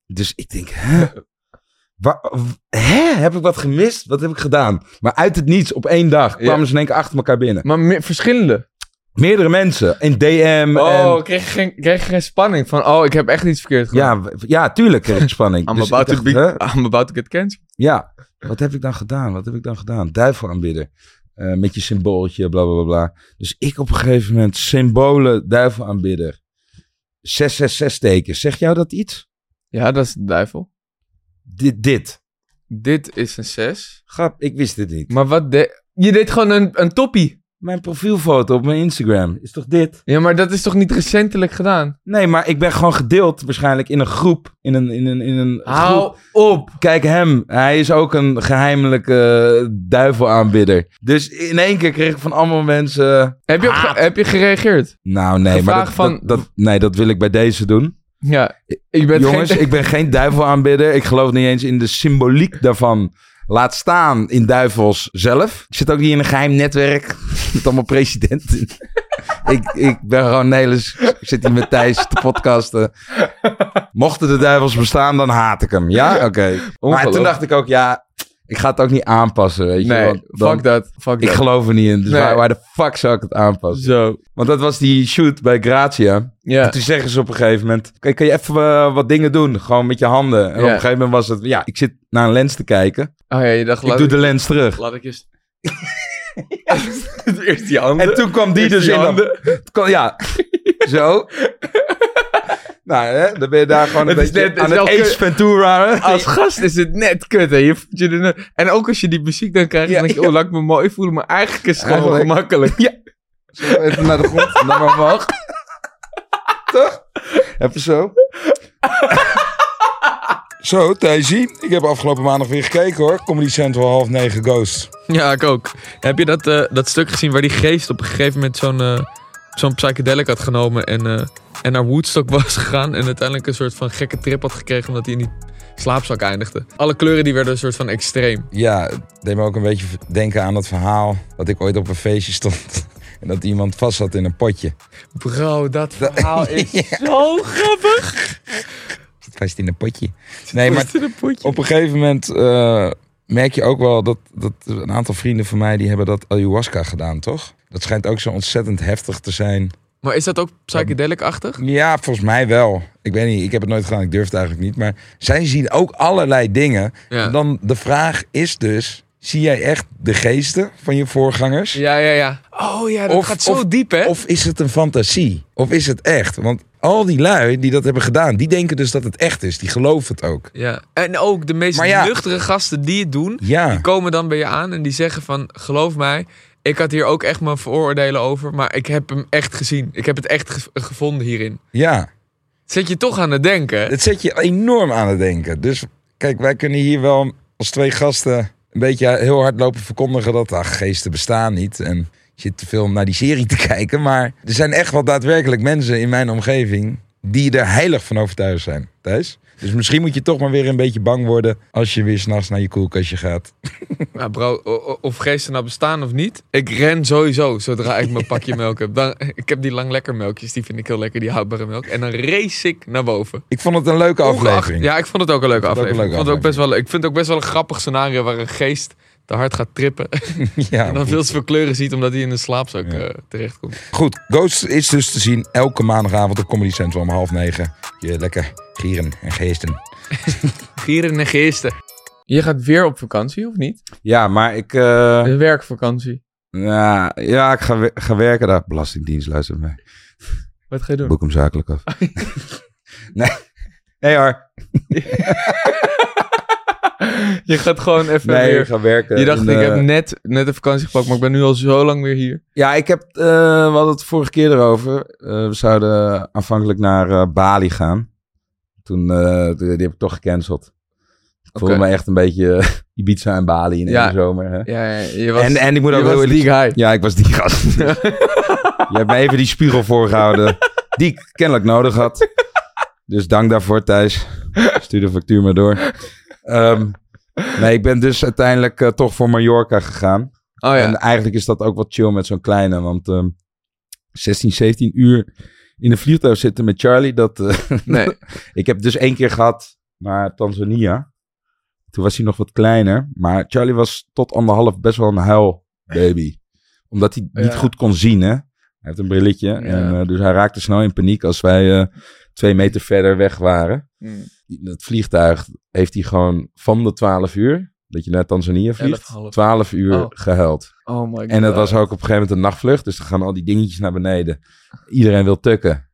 Speaker 4: Dus ik denk, hè? Waar, hè? Heb ik wat gemist? Wat heb ik gedaan? Maar uit het niets, op één dag, kwamen
Speaker 5: Ja.
Speaker 4: ze in één keer achter elkaar binnen.
Speaker 5: Maar meer, verschillende.
Speaker 4: Meerdere mensen. In DM.
Speaker 5: Oh,
Speaker 4: en,
Speaker 5: kreeg je, geen, kreeg je geen spanning van, oh, ik heb echt iets verkeerd gedaan.
Speaker 4: ja, ja, tuurlijk kreeg ik spanning.
Speaker 5: I'm,
Speaker 4: Dus ik
Speaker 5: about to
Speaker 4: dacht,
Speaker 5: be,
Speaker 4: hè?
Speaker 5: I'm about to get cancelled.
Speaker 4: Ja, wat heb ik dan gedaan? Wat heb ik dan gedaan? Duivel aanbidden. Eh, met je symbooltje, bla bla bla bla. Dus ik op een gegeven moment symbolen duivel aanbidder. 666 tekens. Zeg jou dat iets?
Speaker 5: Ja, dat is de duivel.
Speaker 4: Dit, dit.
Speaker 5: Dit is een 6.
Speaker 4: Grap, ik wist dit niet.
Speaker 5: Maar wat de... Je deed gewoon een, een toppie.
Speaker 4: Mijn profielfoto op mijn Instagram is toch dit?
Speaker 5: Ja, maar dat is toch niet recentelijk gedaan?
Speaker 4: Nee, maar ik ben gewoon gedeeld waarschijnlijk in een groep. In een, in een, in een groep.
Speaker 5: Hou op.
Speaker 4: Kijk hem, hij is ook een geheimelijke eh, duivelaanbidder. Dus in één keer kreeg ik van allemaal mensen...
Speaker 5: Heb je, op heb je gereageerd?
Speaker 4: Nou nee, maar dat,
Speaker 5: van-
Speaker 4: dat, dat- nee, dat wil ik bij deze doen.
Speaker 5: Ja. Ik ben
Speaker 4: Jongens,
Speaker 5: geen...
Speaker 4: ik ben geen duivelaanbidder. Ik geloof niet eens in de symboliek daarvan. Laat staan in duivels zelf. Ik zit ook niet in een geheim netwerk met allemaal presidenten. ik, ik ben gewoon hele... Ik zit hier met Thijs te podcasten. Mochten de duivels bestaan, dan haat ik hem. Ja? Oké. Maar toen dacht ik ook, ja... Ik ga het ook niet aanpassen, weet je.
Speaker 5: Nee,
Speaker 4: want dan-
Speaker 5: fuck dat. Fuck
Speaker 4: Ik geloof er niet in. Dus
Speaker 5: Nee.
Speaker 4: waar, waar de fuck zou ik het aanpassen?
Speaker 5: Zo.
Speaker 4: Want dat was die shoot bij Gratia.
Speaker 5: Ja.
Speaker 4: En toen zeggen ze op een gegeven moment... Oké, kan je even eh, wat dingen doen? Gewoon met je handen. En op een gegeven moment was het... Ja, ik zit naar een lens te kijken.
Speaker 5: Oh ja, je dacht...
Speaker 4: Ik doe de lens terug.
Speaker 5: Laat ik eens... Eerst die handen.
Speaker 4: En toen kwam die
Speaker 5: Eerst
Speaker 4: dus
Speaker 5: die
Speaker 4: in.
Speaker 5: handen.
Speaker 4: Ja, zo. nou, hè, dan ben je daar gewoon een
Speaker 5: Het
Speaker 4: beetje
Speaker 5: net-
Speaker 4: aan
Speaker 5: het
Speaker 4: het Ace Ventura. hè?
Speaker 5: Als gast is het net kut, hè. Je En ook als je die muziek dan krijgt,
Speaker 4: Ja,
Speaker 5: dan denk je,
Speaker 4: ja.
Speaker 5: oh, laat ik me mooi voelen. Maar eigenlijk is het gewoon
Speaker 4: Eigenlijk-
Speaker 5: ongemakkelijk.
Speaker 4: Zo, even naar de grond. Dan maar omhoog. Toch? Even zo.
Speaker 6: Zo, Thijsie. Ik heb afgelopen maandag weer gekeken hoor. Comedy Central half negen Ghost.
Speaker 5: Ja, ik ook. Heb je dat, eh, dat stuk gezien waar die geest op een gegeven moment zo'n eh, zo'n psychedelic had genomen en, eh, en naar Woodstock was gegaan en uiteindelijk een soort van gekke trip had gekregen omdat hij in die slaapzak eindigde. Alle kleuren die werden een soort van extreem.
Speaker 6: Ja, het deed me ook een beetje denken aan dat verhaal dat ik ooit op een feestje stond. En dat iemand vast zat in een potje.
Speaker 5: Bro, dat verhaal is zo grappig.
Speaker 6: Vast in een potje. Nee, maar
Speaker 5: een potje.
Speaker 6: op een gegeven moment eh, merk je ook wel dat, dat een aantal vrienden van mij die hebben dat ayahuasca gedaan, toch? Dat schijnt ook zo ontzettend heftig te zijn.
Speaker 5: Maar is dat ook psychedelic-achtig?
Speaker 6: Ja, volgens mij wel. Ik weet niet, ik heb het nooit gedaan, ik durf het eigenlijk niet. Maar zij zien ook allerlei dingen.
Speaker 5: Ja.
Speaker 6: En dan de vraag is dus, zie jij echt de geesten van je voorgangers?
Speaker 5: Ja, ja, ja. Oh ja, dat
Speaker 6: Of-
Speaker 5: gaat zo
Speaker 6: of-
Speaker 5: diep, hè?
Speaker 6: Of is het een fantasie? Of is het echt? Want al die lui die dat hebben gedaan, die denken dus dat het echt is. Die geloven het ook.
Speaker 5: Ja. En ook de meest
Speaker 6: ja.
Speaker 5: nuchtere gasten die het doen,
Speaker 6: Ja,
Speaker 5: die komen dan bij je aan en die zeggen van, geloof mij, ik had hier ook echt mijn vooroordelen over, maar ik heb hem echt gezien. Ik heb het echt ge- gevonden hierin.
Speaker 6: ja.
Speaker 5: Zet je toch aan het denken.
Speaker 6: Het zet je enorm aan het denken. Dus kijk, wij kunnen hier wel als twee gasten een beetje heel hard lopen verkondigen dat ach, geesten bestaan niet. En je zit te veel naar die serie te kijken. Maar er zijn echt wel daadwerkelijk mensen in mijn omgeving die er heilig van overtuigd zijn. Thijs? Dus misschien moet je toch maar weer een beetje bang worden als je weer s'nachts naar je koelkastje gaat.
Speaker 5: Nou bro, of geesten nou bestaan of niet, ik ren sowieso zodra ik mijn pakje melk heb. Dan, ik heb die lang lekker melkjes, die vind ik heel lekker, die houdbare melk. En dan race ik naar boven.
Speaker 6: Ik vond het een leuke
Speaker 5: Ongeacht-
Speaker 6: aflevering.
Speaker 5: Ja, ik vond het ook een leuke
Speaker 6: ook een
Speaker 5: aflevering.
Speaker 6: leuke
Speaker 5: ik, vond het ook best wel, ik vind het ook best wel een grappig scenario waar een geest te hard gaat trippen.
Speaker 6: Ja,
Speaker 5: en dan veel te veel kleuren ziet omdat hij in een slaapzak
Speaker 6: Ja.
Speaker 5: eh, terechtkomt.
Speaker 6: Goed, Ghost is dus te zien elke maandagavond op Comedy Central om half negen. Je lekker gieren en geesten.
Speaker 5: Gieren en geesten. Je gaat weer op vakantie, of niet?
Speaker 4: Ja, maar ik... eh,
Speaker 5: Een werkvakantie.
Speaker 4: ja, ja, ik ga, we- ga werken daar. Belastingdienst, luister mee.
Speaker 5: Wat ga je doen?
Speaker 4: Boek hem zakelijk af. nee. Nee hoor.
Speaker 5: Je gaat gewoon even
Speaker 4: Nee,
Speaker 5: weer...
Speaker 4: ik ga werken.
Speaker 5: Je dacht,
Speaker 4: in,
Speaker 5: ik
Speaker 4: eh,
Speaker 5: heb net, net een vakantie gepakt, maar ik ben nu al zo lang weer hier.
Speaker 4: Ja, ik heb, eh, we hadden het vorige keer erover. Eh, we zouden aanvankelijk naar eh, Bali gaan. Toen, eh, die, die heb ik toch gecanceld. Ik voelde me echt een beetje eh, Ibiza en Bali in
Speaker 5: Ja.
Speaker 4: de zomer. Hè?
Speaker 5: Ja, ja, je was,
Speaker 4: en, en ik moet
Speaker 5: je
Speaker 4: ook
Speaker 5: was
Speaker 4: heel
Speaker 5: die guy.
Speaker 4: Ja, ik was die gast. Je hebt me even die spiegel voorgehouden. Die ik kennelijk nodig had. Dus dank daarvoor, Thijs. Stuur de factuur maar door. Ehm, nee, ik ben dus uiteindelijk eh, toch voor Mallorca gegaan.
Speaker 5: Oh ja.
Speaker 4: En eigenlijk is dat ook wat chill met zo'n kleine. Want ehm 16, 17 uur in een vliegtuig zitten met Charlie. Dat, eh,
Speaker 5: Nee.
Speaker 4: ik heb dus één keer gehad naar Tanzania. Toen was hij nog wat kleiner. Maar Charlie was tot anderhalf best wel een huilbaby. Omdat hij niet
Speaker 5: Ja.
Speaker 4: goed kon zien, hè. heeft een brilletje.
Speaker 5: Ja.
Speaker 4: En, eh, dus hij raakte snel in paniek als wij twee meter verder weg waren.
Speaker 5: Hmm.
Speaker 4: Dat vliegtuig heeft hij gewoon van de 12 uur, dat je naar Tanzania vliegt,
Speaker 5: 11,5.
Speaker 4: 12 uur
Speaker 5: Oh.
Speaker 4: gehuild.
Speaker 5: Oh my god.
Speaker 4: En dat was ook op een gegeven moment een nachtvlucht. Dus dan gaan al die dingetjes naar beneden. Iedereen wil tukken.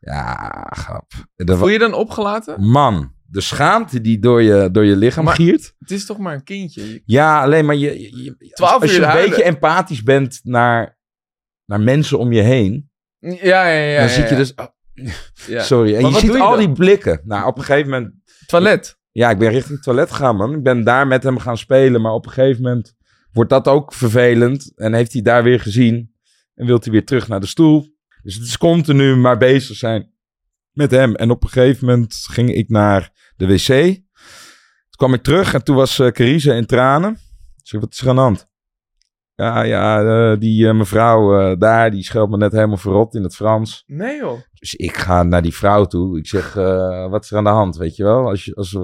Speaker 4: Ja, grap.
Speaker 5: Voel je dan opgelaten?
Speaker 4: Man, de schaamte die door je, door je lichaam
Speaker 5: Maar-
Speaker 4: giert.
Speaker 5: Het is toch maar een kindje. Je-
Speaker 4: Ja, alleen maar je, je, je-
Speaker 5: 12
Speaker 4: als je een
Speaker 5: huilen.
Speaker 4: beetje empathisch bent naar, naar mensen om je heen.
Speaker 5: Ja, ja, ja.
Speaker 4: dan
Speaker 5: ja,
Speaker 4: zit je
Speaker 5: ja.
Speaker 4: dus...
Speaker 5: Ja.
Speaker 4: Sorry. En
Speaker 5: Maar
Speaker 4: je ziet
Speaker 5: je
Speaker 4: al
Speaker 5: dan?
Speaker 4: die blikken. Nou, op een gegeven moment...
Speaker 5: Toilet.
Speaker 4: Ja, ik ben richting het toilet gegaan, man. Ik ben daar met hem gaan spelen. Maar op een gegeven moment wordt dat ook vervelend. En heeft hij daar weer gezien. En wilt hij weer terug naar de stoel. Dus het is continu maar bezig zijn met hem. En op een gegeven moment ging ik naar de wc. Toen kwam ik terug en toen was uh, Carice in tranen. Ik zeg, wat is er aan de hand? Ja, ja, eh, die eh, mevrouw eh, daar, die scheldt me net helemaal verrot in het Frans.
Speaker 5: Nee joh.
Speaker 4: Dus ik ga naar die vrouw toe. Ik zeg, eh, wat is er aan de hand, weet je wel? Als je, als,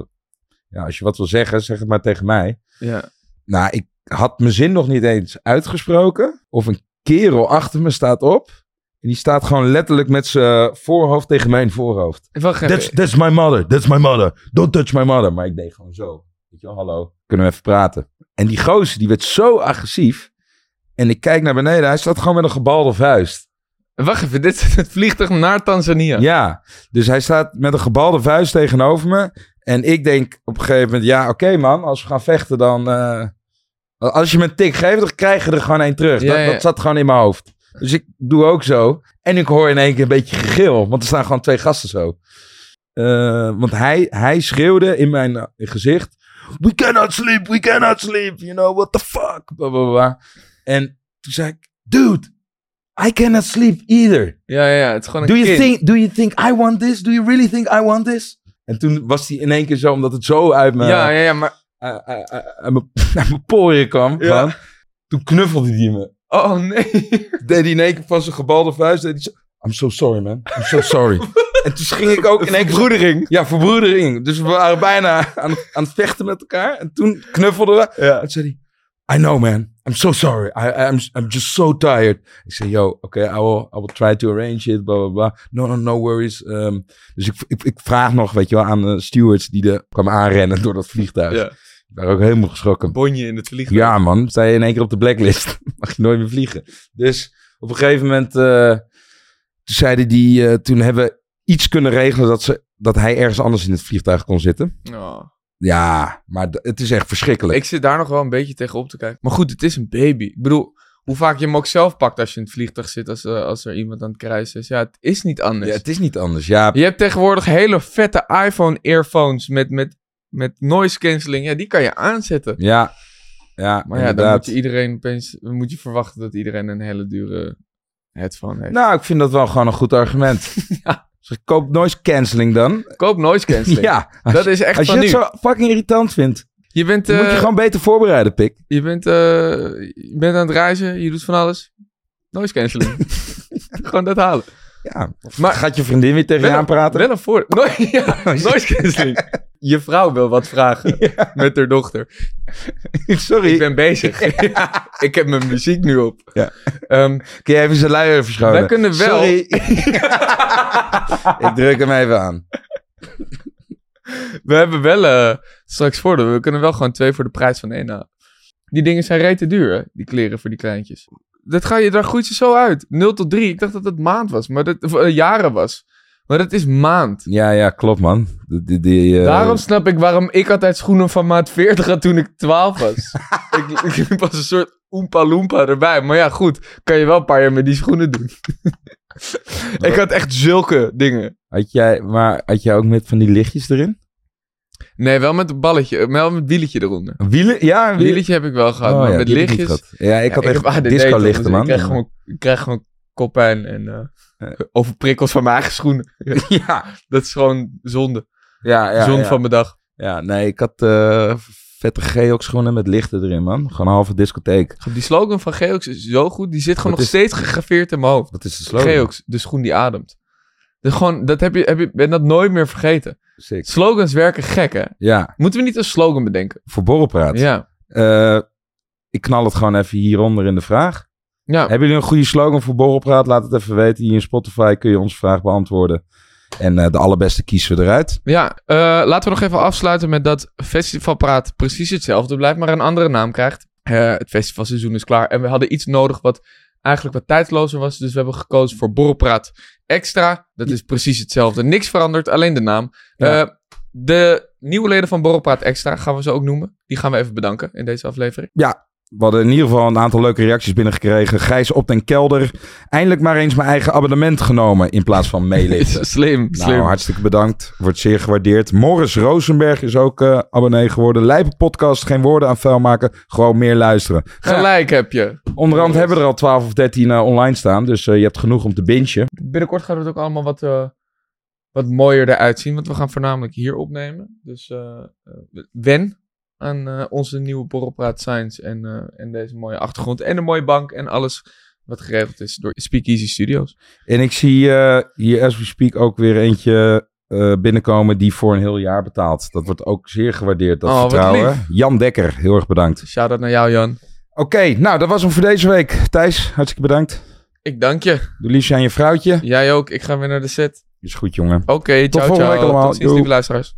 Speaker 4: ja, als je wat wil zeggen, zeg het maar tegen mij.
Speaker 5: Ja.
Speaker 4: Nou, ik had mijn zin nog niet eens uitgesproken. Of een kerel achter me staat op. En die staat gewoon letterlijk met zijn voorhoofd tegen mijn voorhoofd. That's, that's my mother, that's my mother. Don't touch my mother. Maar ik deed gewoon zo. Weet je wel, hallo, kunnen we even praten? En die gozer, die werd zo agressief. En ik kijk naar beneden, hij staat gewoon met een gebalde vuist.
Speaker 5: Wacht even, dit is het vliegtuig naar Tanzania.
Speaker 4: Ja, dus hij staat met een gebalde vuist tegenover me. En ik denk op een gegeven moment, ja, oké man, als we gaan vechten dan... eh, als je me een tik geeft, dan krijg je er gewoon één terug.
Speaker 5: Ja,
Speaker 4: dat,
Speaker 5: ja.
Speaker 4: dat zat gewoon in mijn hoofd. Dus ik doe ook zo. En ik hoor in één keer een beetje gegil, want er staan gewoon twee gasten zo. Eh, want hij, hij schreeuwde in mijn gezicht... We cannot sleep, we cannot sleep, you know, what the fuck. Blah, blah, blah. En toen zei ik, dude, I cannot sleep either.
Speaker 5: Ja, ja, ja. Het is gewoon een
Speaker 4: Do you,
Speaker 5: kind.
Speaker 4: think, do you think I want this? Do you really think I want this? En toen was hij in één keer zo, omdat het zo uit mijn,
Speaker 5: Ja, ja, ja, maar...
Speaker 4: eh, eh, eh, uit mijn, poriën kwam.
Speaker 5: Ja.
Speaker 4: Toen knuffelde hij me.
Speaker 5: Oh nee.
Speaker 4: Deed hij in één keer van zijn gebalde vuist. Deed hij zo, I'm so sorry, man. I'm so sorry. en toen ging ik ook in één keer...
Speaker 5: Verbroedering.
Speaker 4: Ja, verbroedering. Dus we waren bijna aan, het- aan het vechten met elkaar. En toen knuffelden we.
Speaker 5: Ja.
Speaker 4: En toen zei hij, I know, man. I'm so sorry. I, I'm, I'm just so tired. Ik zei, yo, oké, I, will, I will try to arrange it, blah, blah, blah. No, no, no worries. Um, dus ik, ik, ik vraag nog, weet je wel, aan de stewards die er kwamen aanrennen door dat vliegtuig.
Speaker 5: Ja.
Speaker 4: Die waren ook helemaal geschrokken.
Speaker 5: Bonje in het vliegtuig.
Speaker 4: Ja, man. Sta je in één keer op de blacklist. Mag je nooit meer vliegen. Dus op een gegeven moment, eh, toen zeiden die, eh, toen hebben we iets kunnen regelen dat, ze, dat hij ergens anders in het vliegtuig kon zitten.
Speaker 5: Oh.
Speaker 4: Ja, maar het is echt verschrikkelijk.
Speaker 5: Ik zit daar nog wel een beetje tegenop te kijken. Maar goed, het is een baby. Ik bedoel, hoe vaak je hem ook zelf pakt als je in het vliegtuig zit als, eh, als er iemand aan het kruisen is. Ja, het is niet anders.
Speaker 4: Ja, het is niet anders. Ja,
Speaker 5: Je hebt tegenwoordig hele vette iPhone earphones met, met, met noise cancelling. Ja, die kan je aanzetten.
Speaker 4: ja, ja
Speaker 5: Maar ja, dan moet je iedereen opeens moet je verwachten dat iedereen een hele dure headphone heeft.
Speaker 4: Nou, ik vind dat wel gewoon een goed argument.
Speaker 5: Ja.
Speaker 4: Dus koop noise cancelling dan.
Speaker 5: Koop noise cancelling.
Speaker 4: Ja, als,
Speaker 5: dat is echt
Speaker 4: als je
Speaker 5: van
Speaker 4: het
Speaker 5: nu.
Speaker 4: zo fucking irritant vindt,
Speaker 5: Je bent,
Speaker 4: moet je
Speaker 5: eh,
Speaker 4: gewoon beter voorbereiden, pik.
Speaker 5: je, bent, eh, je bent aan het reizen, je doet van alles. Noise cancelling. Gewoon dat halen.
Speaker 4: Ja,
Speaker 5: Maar-
Speaker 4: gaat je vriendin weer tegen je aanpraten?
Speaker 5: Wel een voor... No ja, noise cancelling. Je vrouw wil wat vragen met haar dochter.
Speaker 4: Sorry,
Speaker 5: Ik ben bezig. Ja, ik heb mijn muziek nu op.
Speaker 4: Ja.
Speaker 5: Ehm,
Speaker 4: kun je even zijn luier verschonen?
Speaker 5: wij kunnen wel...
Speaker 4: Sorry. ik druk hem even aan.
Speaker 5: We hebben wel eh, straks voordeel. We kunnen wel gewoon twee voor de prijs van één halen. Die dingen zijn rete duur, hè? Die kleren voor die kleintjes. Dat ga je, daar groeit ze zo uit. 0 tot 3. Ik dacht dat het maand was. Maar dat, of, eh, jaren was. Maar dat is maand.
Speaker 4: Ja, ja, klopt man. Die, die, eh,
Speaker 5: Daarom snap ik waarom ik altijd schoenen van maat 40 had toen ik 12 was. ik, ik was een soort oompa loompa erbij. Maar ja, goed. Kan je wel een paar jaar met die schoenen doen. ik had echt zulke dingen.
Speaker 4: Had jij, maar had jij ook met van die lichtjes erin?
Speaker 5: Nee, wel met een balletje. Wel met wieletje eronder.
Speaker 4: Wielen? Ja,
Speaker 5: Een wieletje heb ik wel gehad.
Speaker 4: Oh,
Speaker 5: maar
Speaker 4: ja,
Speaker 5: met
Speaker 4: ik
Speaker 5: lichtjes...
Speaker 4: Ja, ik had
Speaker 5: Ja,
Speaker 4: echt
Speaker 5: ADD
Speaker 4: disco lichten man.
Speaker 5: Ik krijg gewoon, ik krijg gewoon koppijn en eh overprikkels van mijn eigen schoenen.
Speaker 4: ja,
Speaker 5: Dat is gewoon zonde.
Speaker 4: ja, ja.
Speaker 5: zonde
Speaker 4: ja.
Speaker 5: van mijn dag.
Speaker 4: Ja, nee, ik had eh, vette Geox schoenen met lichten erin, man. Gewoon een halve discotheek.
Speaker 5: Die slogan van Geox is zo goed. Die zit gewoon nog
Speaker 4: is-
Speaker 5: steeds gegraveerd in mijn hoofd.
Speaker 4: Dat is de slogan.
Speaker 5: Geox, de schoen die ademt. Dus gewoon, dat heb je, heb je, ben dat nooit meer vergeten.
Speaker 4: Sick.
Speaker 5: Slogans werken gek, hè?
Speaker 4: Ja,
Speaker 5: Moeten we niet een slogan bedenken?
Speaker 4: voor borrelpraat.
Speaker 5: Ja.
Speaker 4: Eh, ik knal het gewoon even hieronder in de vraag.
Speaker 5: Ja,
Speaker 4: Hebben jullie een goede slogan voor Borrelpraat? Laat het even weten. Hier in Spotify kun je onze vraag beantwoorden. En eh, de allerbeste kiezen we eruit.
Speaker 5: ja eh, laten we nog even afsluiten met dat Festivalpraat precies hetzelfde blijft, maar een andere naam krijgt. Eh, het festivalseizoen is klaar en we hadden iets nodig wat eigenlijk wat tijdlozer was. Dus we hebben gekozen voor Borrelpraat Extra. Dat is precies hetzelfde. Niks veranderd, alleen de naam.
Speaker 4: Ja.
Speaker 5: De nieuwe leden van Borrelpraat Extra gaan we ze ook noemen. Die gaan we even bedanken in deze aflevering.
Speaker 4: We hadden in ieder geval een aantal leuke reacties binnengekregen. Gijs op den kelder. Eindelijk maar eens mijn eigen abonnement genomen in plaats van meeliften.
Speaker 5: slim, slim.
Speaker 4: Nou, hartstikke bedankt. Wordt zeer gewaardeerd. Morris Rosenberg is ook eh, abonnee geworden. Lijpe podcast, geen woorden aan vuil maken. Gewoon meer luisteren.
Speaker 5: Gelijk heb je.
Speaker 4: Onderhand hebben we er al 12 of 13 eh, online staan. Dus eh, je hebt genoeg om te bingen.
Speaker 5: Binnenkort gaat het ook allemaal wat, wat mooier eruit zien. Want we gaan voornamelijk hier opnemen. Dus eh, wen aan eh, onze nieuwe Borrelpraat Science. En, eh, en deze mooie achtergrond. En een mooie bank. En alles wat geregeld is door Speakeasy Studios.
Speaker 4: En ik zie eh, hier as we speak ook weer eentje binnenkomen die voor een heel jaar betaalt. Dat wordt ook zeer gewaardeerd, dat
Speaker 5: Oh,
Speaker 4: vertrouwen. Jan Dekker, heel erg bedankt.
Speaker 5: Shout-out naar jou, Jan.
Speaker 4: Oké, nou dat was hem voor deze week. Thijs, hartstikke bedankt.
Speaker 5: Ik dank je.
Speaker 4: Doe liefst aan je vrouwtje.
Speaker 5: Jij ook. Ik ga weer naar de set.
Speaker 4: Is goed, jongen.
Speaker 5: Oké, ciao,
Speaker 4: volgende
Speaker 5: ciao.
Speaker 4: week allemaal.
Speaker 5: Tot ziens,
Speaker 4: Doei.
Speaker 5: lieve luisteraars.